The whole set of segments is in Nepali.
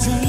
today.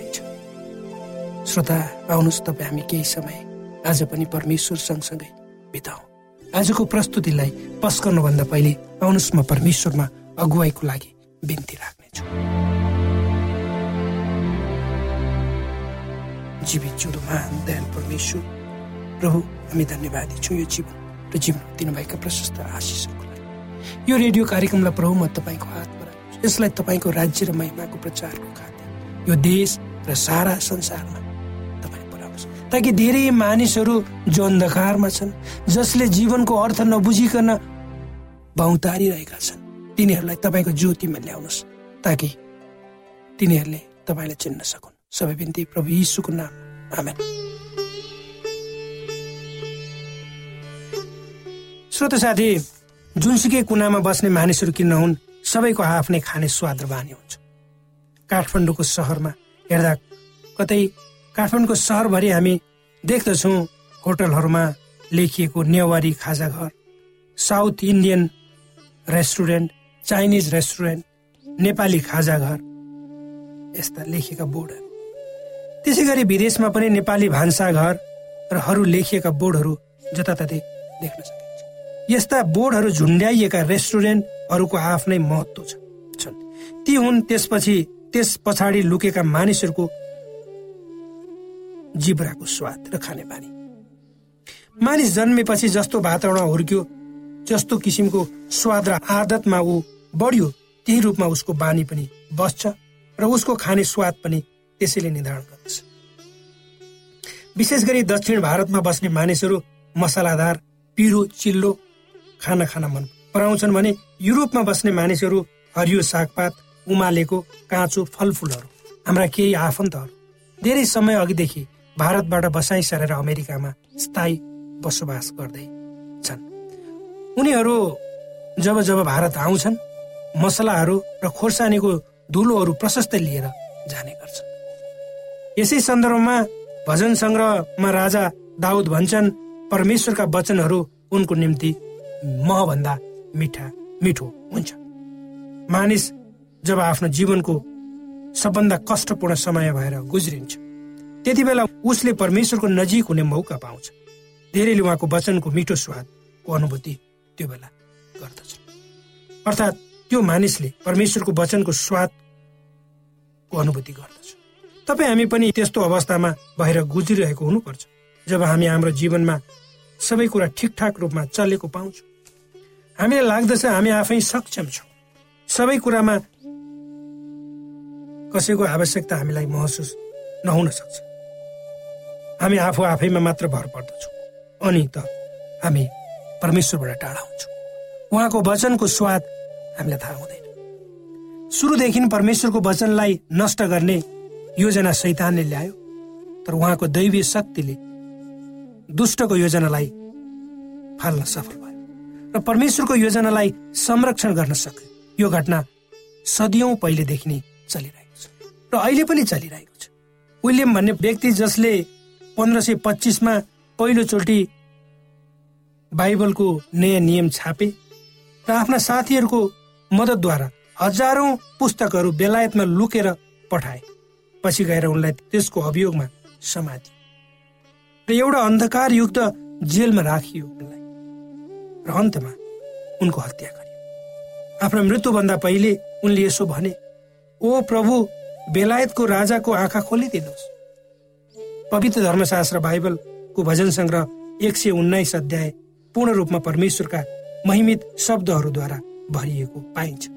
श्रोता आउनुहोस् तपाईँ हामी केही समय आज पनि परमेश्वर सँगसँगै बिताउ। आजको प्रस्तुतिलाई पस्कनुभन्दा पहिले आउनुहोस् म परमेश्वरमा अगुवाईको लागि बिन्ती राख्नेछु। जीवित जुदो महान परमेश्वर प्रभु हामी धन्यवादी छौँ यो जीवन र जीवन दिनुभएका प्रशस्त आशिषहरूको लागि। यो रेडियो कार्यक्रमलाई प्रभु म तपाईँको हातमा राख्छु यसलाई तपाईँको राज्य र महिमाको प्रचारको खातिर यो देश र सारा संसारमा ताकि धेरै मानिसहरू जो अन्धकारमा छन् जसले जीवनको अर्थ नबुझिकन भौतारिरहेका छन्। तिनीहरूलाई तपाईँको ज्योतिमा ल्याउनुहोस् ताकि तिनीहरूले तपाईँलाई चिन्न सकुन्। सबै बिन्ती प्रभु यीशुको नाम। आमेन। श्रोत साथी जुनसुकै कुनामा बस्ने मानिसहरू किन नहुन् सबैको आफ्नै खाने स्वाद र बानी हुन्छ। काठमाडौँको सहरमा हेर्दा कतै काठमाडौँको सहरभरि हामी देख्दछौँ होटलहरूमा लेखिएको नेवारी खाजा घर south Indian restaurant Chinese restaurant Nepali खाजा घर यस्ता लेखिएका बोर्डहरू। त्यसै गरी विदेशमा पनि नेपाली भान्साघर र हरू लेखिएका बोर्डहरू जताततै देख्न सकिन्छ। यस्ता बोर्डहरू झुन्ड्याइएका रेस्टुरेन्टहरूको आफ्नै महत्व छ। छन्। ती हुन् त्यसपछि त्यस पछाडि लुकेका मानिसहरूको जिब्राको स्वाद र खाने बानी मानिस जन्मेपछि जस्तो वातावरण हुर्क्यो जस्तो किसिमको स्वाद र आदतमा ऊ बढ्यो त्यही रूपमा उसको बानी पनि बस्छ र उसको खाने स्वाद पनि त्यसैले निर्धारण गर्दछ। विशेष गरी दक्षिण भारतमा बस्ने मानिसहरू मसलादार पिरो चिल्लो खाना खान मन पराउँछन् भने युरोपमा बस्ने मानिसहरू हरियो सागपात उमालेको काँचो फलफुलहरू हाम्रा केही आफन्तहरू। धेरै समय अघिदेखि भारतबाट बसाइ सरेर अमेरिकामा स्थायी बसोबास गर्दै छन्। उनीहरू जब जब भारत आउँछन् मसलाहरू र खोर्सानीको धुलोहरू प्रशस्तै लिएर जाने गर्छन्। यसै सन्दर्भमा भजन सङ्ग्रहमा राजा दाउद भन्छन् परमेश्वरका वचनहरू उनको निम्ति महभन्दा मिठा मिठो हुन्छ। मानिस जब आफ्नो जीवनको सबभन्दा कष्टपूर्ण समय भएर गुज्रिन्छ त्यति बेला उसले परमेश्वरको नजिक हुने मौका पाउँछ। धेरैले उहाँको वचनको मिठो स्वादको अनुभूति त्यो बेला गर्दछ। अर्थात् त्यो मानिसले परमेश्वरको वचनको स्वादको अनुभूति गर्दछ। तपाईँ हामी पनि त्यस्तो अवस्थामा भएर गुज्रिरहेको हुनुपर्छ जब हामी हाम्रो जीवनमा सबै कुरा ठिकठाक रूपमा चलेको पाउँछौँ। हामीलाई लाग्दछ हामी आफै सक्षम छौँ। सबै कुरामा कसैको आवश्यकता हामीलाई महसुस नहुन सक्छ। हामी आफू आफैमा मात्र भर पर्दछौँ। अनि त हामी परमेश्वरबाट टाढा हुन्छौँ। उहाँको वचनको स्वाद हामीलाई थाहा हुँदैन। सुरुदेखि परमेश्वरको वचनलाई नष्ट गर्ने योजना सैतानले ल्यायो। तर उहाँको दैवीय शक्तिले दुष्टको योजनालाई फाल्न सफल भयो र परमेश्वरको योजनालाई संरक्षण गर्न सक्यो। यो घटना सदियौं पहिलेदेखि नै चलिरहेको छ र अहिले पनि चलिरहेको छ। विलियम भन्ने व्यक्ति जसले पन्ध्र सय पच्चिसमा पहिलोचोटि बाइबलको नयाँ नियम छापे र आफ्ना साथीहरूको मद्दतद्वारा हजारौं पुस्तकहरू बेलायतमा लुकेर पठाए। पछि गएर उनलाई त्यसको अभियोगमा समातियो र एउटा अन्धकार युक्त जेलमा राखियो उनलाई र अन्तमा उनको हत्या गरियो। आफ्नो मृत्युभन्दा पहिले उनले यसो भने ओ प्रभु बेलायतको राजाको आँखा खोलिदिनुहोस्। पवित्र धर्मशास्त्र बाइबलको भजन सङ्ग्रह एक सय उन्नाइस अध्याय पूर्ण रूपमा परमेश्वरका महिमित शब्दहरूद्वारा भरिएको पाइन्छ।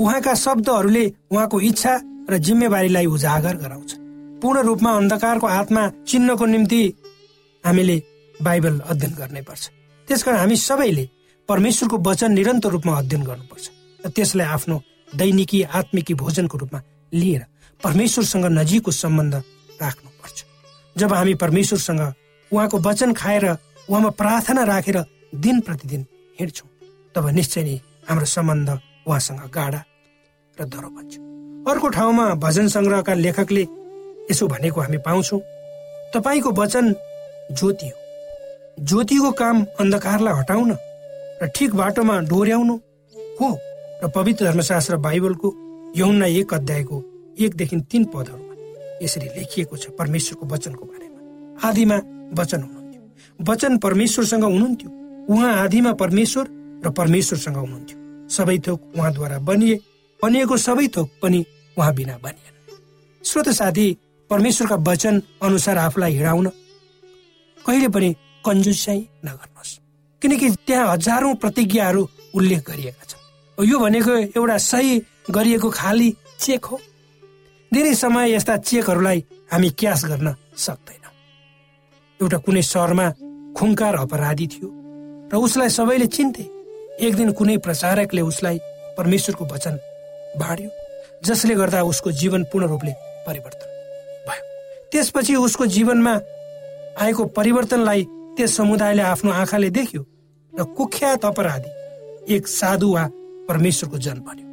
उहाँका शब्दहरूले उहाँको इच्छा र जिम्मेवारीलाई उजागर गराउँछ। पूर्ण रूपमा अन्धकारको आत्मा चिन्नको निम्ति हामीले बाइबल अध्ययन गर्नै पर्छ। त्यसकारण हामी सबैले परमेश्वरको वचन निरन्तर रूपमा अध्ययन गर्नुपर्छ र त्यसलाई आफ्नो दैनिकी आत्मिकी भोजनको रूपमा लिएर परमेश्वरसँग नजिकको सम्बन्ध राख्नुपर्छ जब हामी परमेश्वरसँग उहाँको वचन खाएर उहाँमा प्रार्थना राखेर दिन प्रतिदिन हिँड्छौँ तब निश्चय नै हाम्रो सम्बन्ध उहाँसँग गाडा र दह्रो बन्छ। अर्को ठाउँमा भजन सङ्ग्रहका लेखकले यसो भनेको हामी पाउँछौँ तपाईँको वचन ज्योति हो। ज्योतिको काम अन्धकारलाई हटाउन र ठिक बाटोमा डोर्याउनु हो र पवित्र धर्मशास्त्र बाइबलको यौना एक अध्यायको एकदेखि तीन पदहरूमा यसरी लेखिएको छ परमेश्वरको वचनको बारेमा। आदिमा वचन हुनुहुन्थ्यो। वचन परमेश्वरसँग हुनुहुन्थ्यो। उहाँ आदिमा परमेश्वर र परमेश्वरसँग हुनुहुन्थ्यो। सबै थोक उहाँद्वारा बनिए बनिएको सबै थोक पनि उहाँ बिना बनिएन। श्रोत साथी परमेश्वरका वचन अनुसार आफूलाई हिँडाउन कहिले पनि कन्जुसाइ नगर्नुहोस्। किनकि त्यहाँ हजारौं प्रतिज्ञाहरू उल्लेख गरिएका छन्। यो भनेको एउटा सही गरिएको खाली चेक हो। धेरै समय यस्ता चेकहरूलाई हामी क्यास गर्न सक्दैन एउटा कुनै सहरमा खुङकार अपराधी थियो र उसलाई सबैले चिन्थे। एक दिन कुनै प्रचारकले उसलाई परमेश्वरको वचन बाँड्यो जसले गर्दा उसको जीवन पूर्ण रूपले परिवर्तन भयो। त्यसपछि उसको जीवनमा आएको परिवर्तनलाई त्यस समुदायले आफ्नो आँखाले देख्यो र कुख्यात अपराधी एक साधु वा परमेश्वरको जन बन्यो।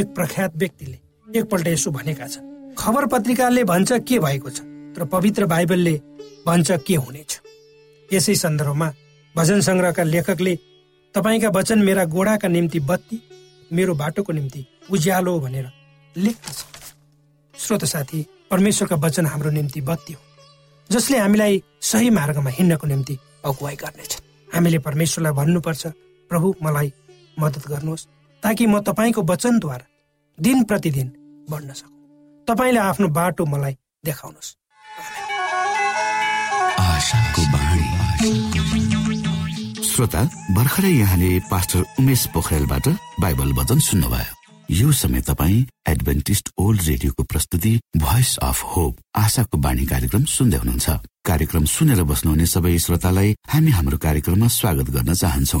एक प्रख्यात व्यक्तिले एकपल्ट यसो भनेका छन्। खबर पत्रिकाले भन्छ के भएको छ तर पवित्र बाइबलले भन्छ के हुनेछ। यसै सन्दर्भमा भजन सङ्ग्रहका लेखकले तपाईँका वचन मेरा गोडाका निम्ति बत्ती मेरो बाटोको निम्ति उज्यालो भनेर लेख्दछ। श्रोत साथी परमेश्वरका वचन हाम्रो निम्ति बत्ती हो जसले हामीलाई सही मार्गमा हिँड्नको निम्ति अगुवाई गर्नेछ। हामीले परमेश्वरलाई भन्नुपर्छ प्रभु मलाई मद्दत गर्नुहोस् ताकि म तपाईँको वचनद्वारा दिन प्रतिदिन बढ्न सकु। तपाईँले आफ्नो बाटो मलाई देखाउनुहोस्। श्रोता भर्खरै यहाँले पास्टर उमेश पोखरेलबाट बाइबल वचन सुन्नुभयो। यो समय तपाईँ एडभेन्टिस्ट ओल्ड रेडियोको प्रस्तुति भोइस अफ होप आशाको बाणी कार्यक्रम सुन्दै हुनुहुन्छ। कार्यक्रम सुनेर बस्नुहुने सबै श्रोतालाई हामी हाम्रो कार्यक्रममा स्वागत गर्न चाहन्छौ।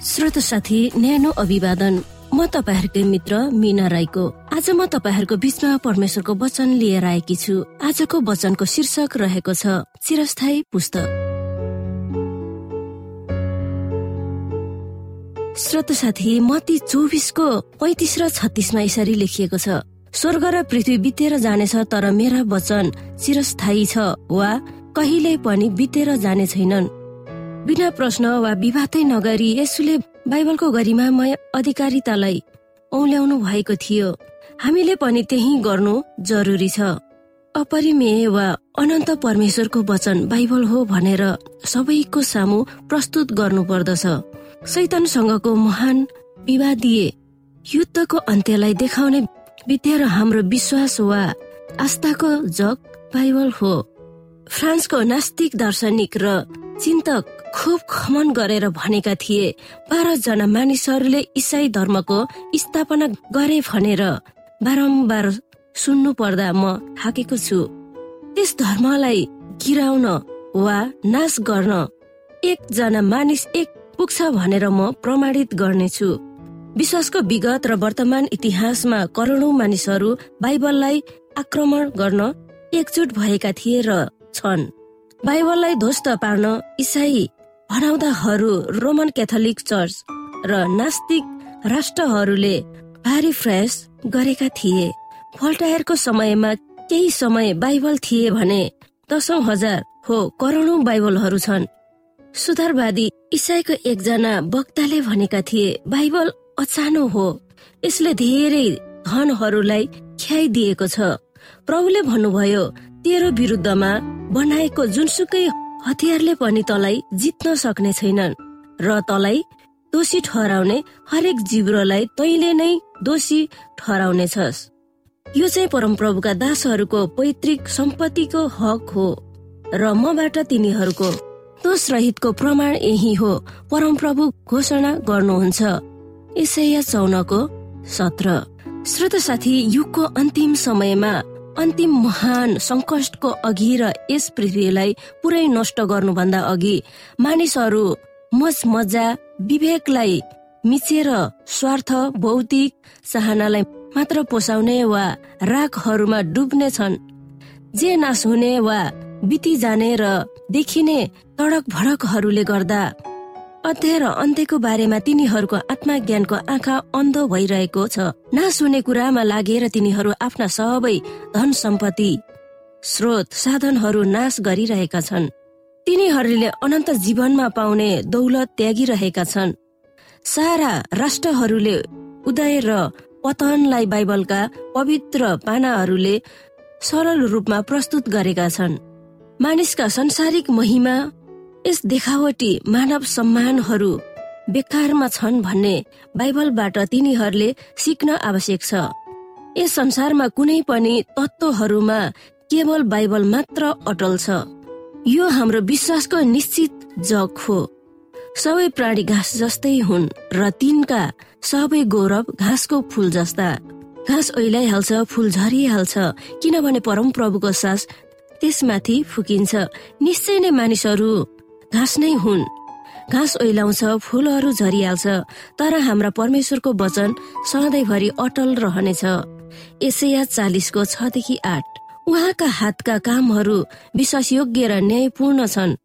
श्रोत साथी न्यानो अभिवादन। म तपाईँहरूकै मित्र मिना राईको। आज म तपाईँहरूको बीचमा परमेश्वरको वचन लिएर आएकी छु। आजको वचनको शीर्षक रहेको छ चिरस्थायी पुस्तक श्रोत साथी मती चौबिसको पैतिस र छत्तिसमा यसरी लेखिएको छ स्वर्ग र पृथ्वी बितेर जानेछ तर मेरा वचन चिरस्थायी छ वा कहिल्यै पनि बितेर जाने छैनन्। बिना प्रश्न वा विवादै नगरी यसुले बाइबलको गरिमामय अधिकारितालाई औल्याउनु भएको थियो। हामीले पनि त्यही गर्नु जरुरी छ। अपरिमेय वा अनन्त परमेश्वरको वचन बाइबल हो भनेर सबैको सामु प्रस्तुत गर्नु पर्दछ शैतानसँगको महान विवादीय युद्धको अन्त्यलाई देखाउने विद्या र हाम्रो विश्वास वा आस्थाको जग बाइबल हो। फ्रान्सको नास्तिक दार्शनिक र चिन्तक खुब खमन गरेर भनेका थिए। बाह्र जना मानिसहरूले इसाई धर्मको स्थापना गरे भनेर बारम्बार सुन्नु पर्दा म थाकेको छु। त्यस धर्मलाई गिराउन वा नाश गर्न एकजना मानिस एक पुग्छ भनेर म प्रमाणित गर्नेछु। विश्वासको विगत र वर्तमान इतिहासमा करोडौं मानिसहरू बाइबललाई आक्रमण गर्न एकजुट भएका थिए र छन्। बाइबललाई ध्वस्त पार्न इसाई भनाउँदाहरू रोमन क्याथोलिक चर्च र नास्तिक राष्ट्रहरूले भारी प्रयास गरेका थिए। भोल्टायरको समयमा केही समय बाइबल थिए भने दसौं हजार हो करोडौं बाइबलहरू छन्। सुधारवादी इसाईको एकजना वक्ताले भनेका थिए बाइबल अचानो हो। यसले धेरै धनहरूलाई ख्याइदिएको छ। प्रभुले भन्नुभयो तेरो विरुद्धमा बनाएको जुनसुकै हतियारले पनि तलाई जित्न सक्ने छैनन् र तलाई दोषी ठहराउने हरेक जिब्रोलाई तैले नै दोषी ठहराउने छस् यो चाहिँ परमप्रभुका दासहरूको पैतृक सम्पत्तिको हक हो र मबाट तिनीहरूको दोष रहितको प्रमाण यही हो परमप्रभु घोषणा गर्नुहुन्छ। यसैया चौनको सत्र। श्रोत साथी युगको अन्तिम समयमा अन्तिम महान सङ्कटको अघि र यस पृथ्वीलाई पुरै नष्ट गर्नुभन्दा अघि मानिसहरू मज मजा विवेकलाई मिचेर स्वार्थ भौतिक चाहनालाई मात्र पोसाउने वा राखहरूमा डुब्ने छन्। जे नाश हुने वा बिति जाने र देखिने तडक भडकहरूले गर्दा अध्याय र अन्त्यको बारेमा तिनीहरूको आत्मज्ञानको आँखा अन्धो भइरहेको छ। नाश हुने कुरामा लागेर तिनीहरू आफ्ना सबै धन सम्पत्ति स्रोत साधनहरू नाश गरिरहेका छन्। तिनीहरूले अनन्त जीवनमा पाउने दौलत त्यागिरहेका छन्। सारा राष्ट्रहरूले उदय र पतनलाई बाइबलका पवित्र पानाहरूले सरल रूपमा प्रस्तुत गरेका छन्। मानिसका संसारिक महिमा यस देखावटी मानव सम्मानहरू बेकारमा छन् भन्ने बाइबलबाट तिनीहरूले सिक्न आवश्यक छ। यस संसारमा कुनै पनि तत्त्वहरूमा केवल बाइबल मात्र अटल छ। यो हाम्रो विश्वासको निश्चित जग हो। सबै प्राणी घाँस जस्तै हुन् र तिनका सबै गौरव घाँसको फूल जस्ता। घाँस ओइलाइहाल्छ फूल झरिहाल्छ किनभने परम प्रभुको सास त्यसमाथि फुकिन्छ। निश्चय नै मानिसहरू घाँस नै हुन्। घाँस ओइलाउँछ फूलहरू झरिहाल्छ तर हाम्रा परमेश्वरको वचन सधैँभरि अटल रहनेछ। एसैया चालिसको छदेखि आठ। उहाँका हातका कामहरू विश्वासयोग्य र न्यायपूर्ण छन्।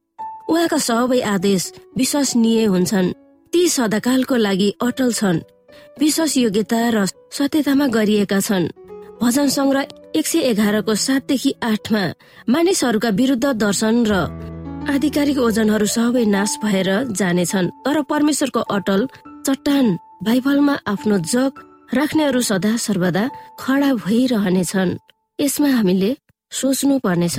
उहाँका सबै आदेश विश्वसनीय हुन्छन्। ती सदाकालको लागि अटल छन्। विश्वासयोग्यता र सत्यतामा गरिएका छन्। भजन सङ्ग्रह एक सय एघारको सातदेखि आठमा मानिसहरूका विरुद्ध दर्शन र आधिकारिक ओजनहरू सबै नाश भएर जानेछन् तर परमेश्वरको अटल चट्टान बाइबलमा आफ्नो जग राख्नेहरू सदा सर्वदा खडा भइरहनेछन्। यसमा हामीले सोच्नु पर्नेछ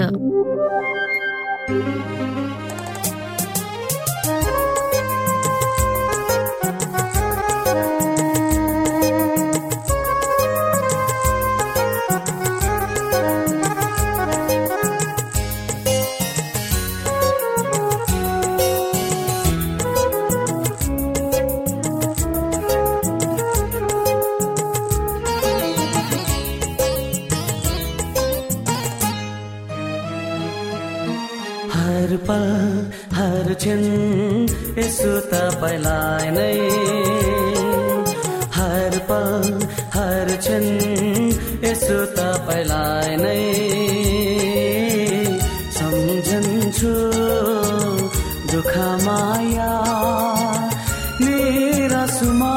निराशमा हर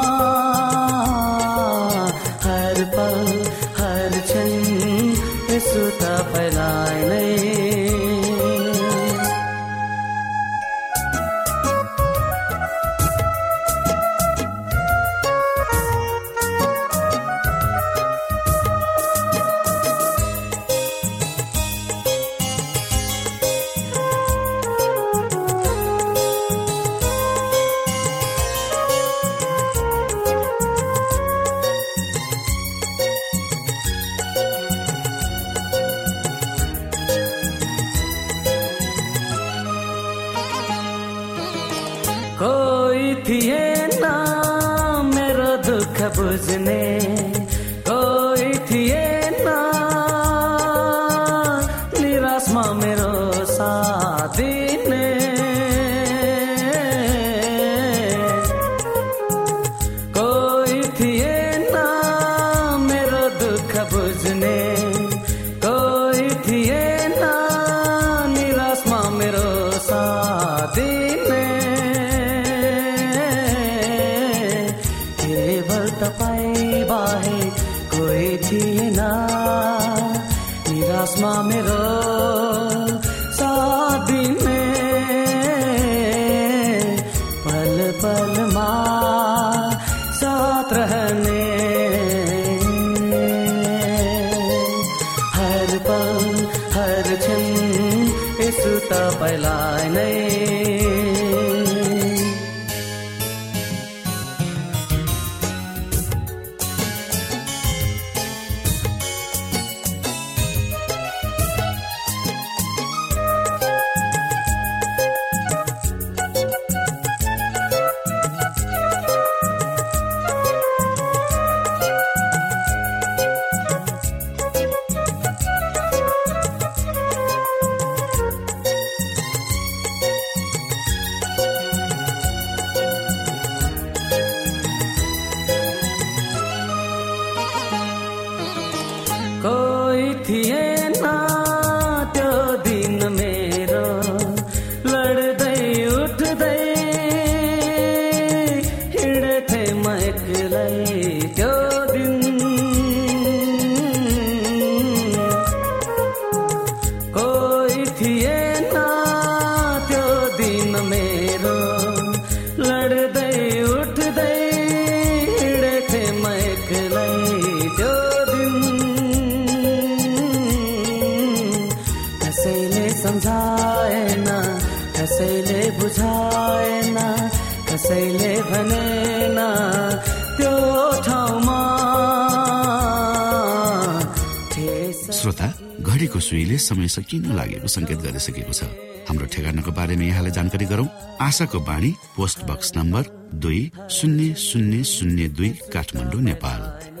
मेरो घडीको सुईले समय सकिन लागेको संकेत गरिसकेको छ? हाम्रो ठेगानाको बारेमा यहाँलाई जानकारी गरौं। आशाको बाणी पोस्ट बक्स नम्बर दुई शून्य शून्य शून्य दुई काठमाडौँ नेपाल।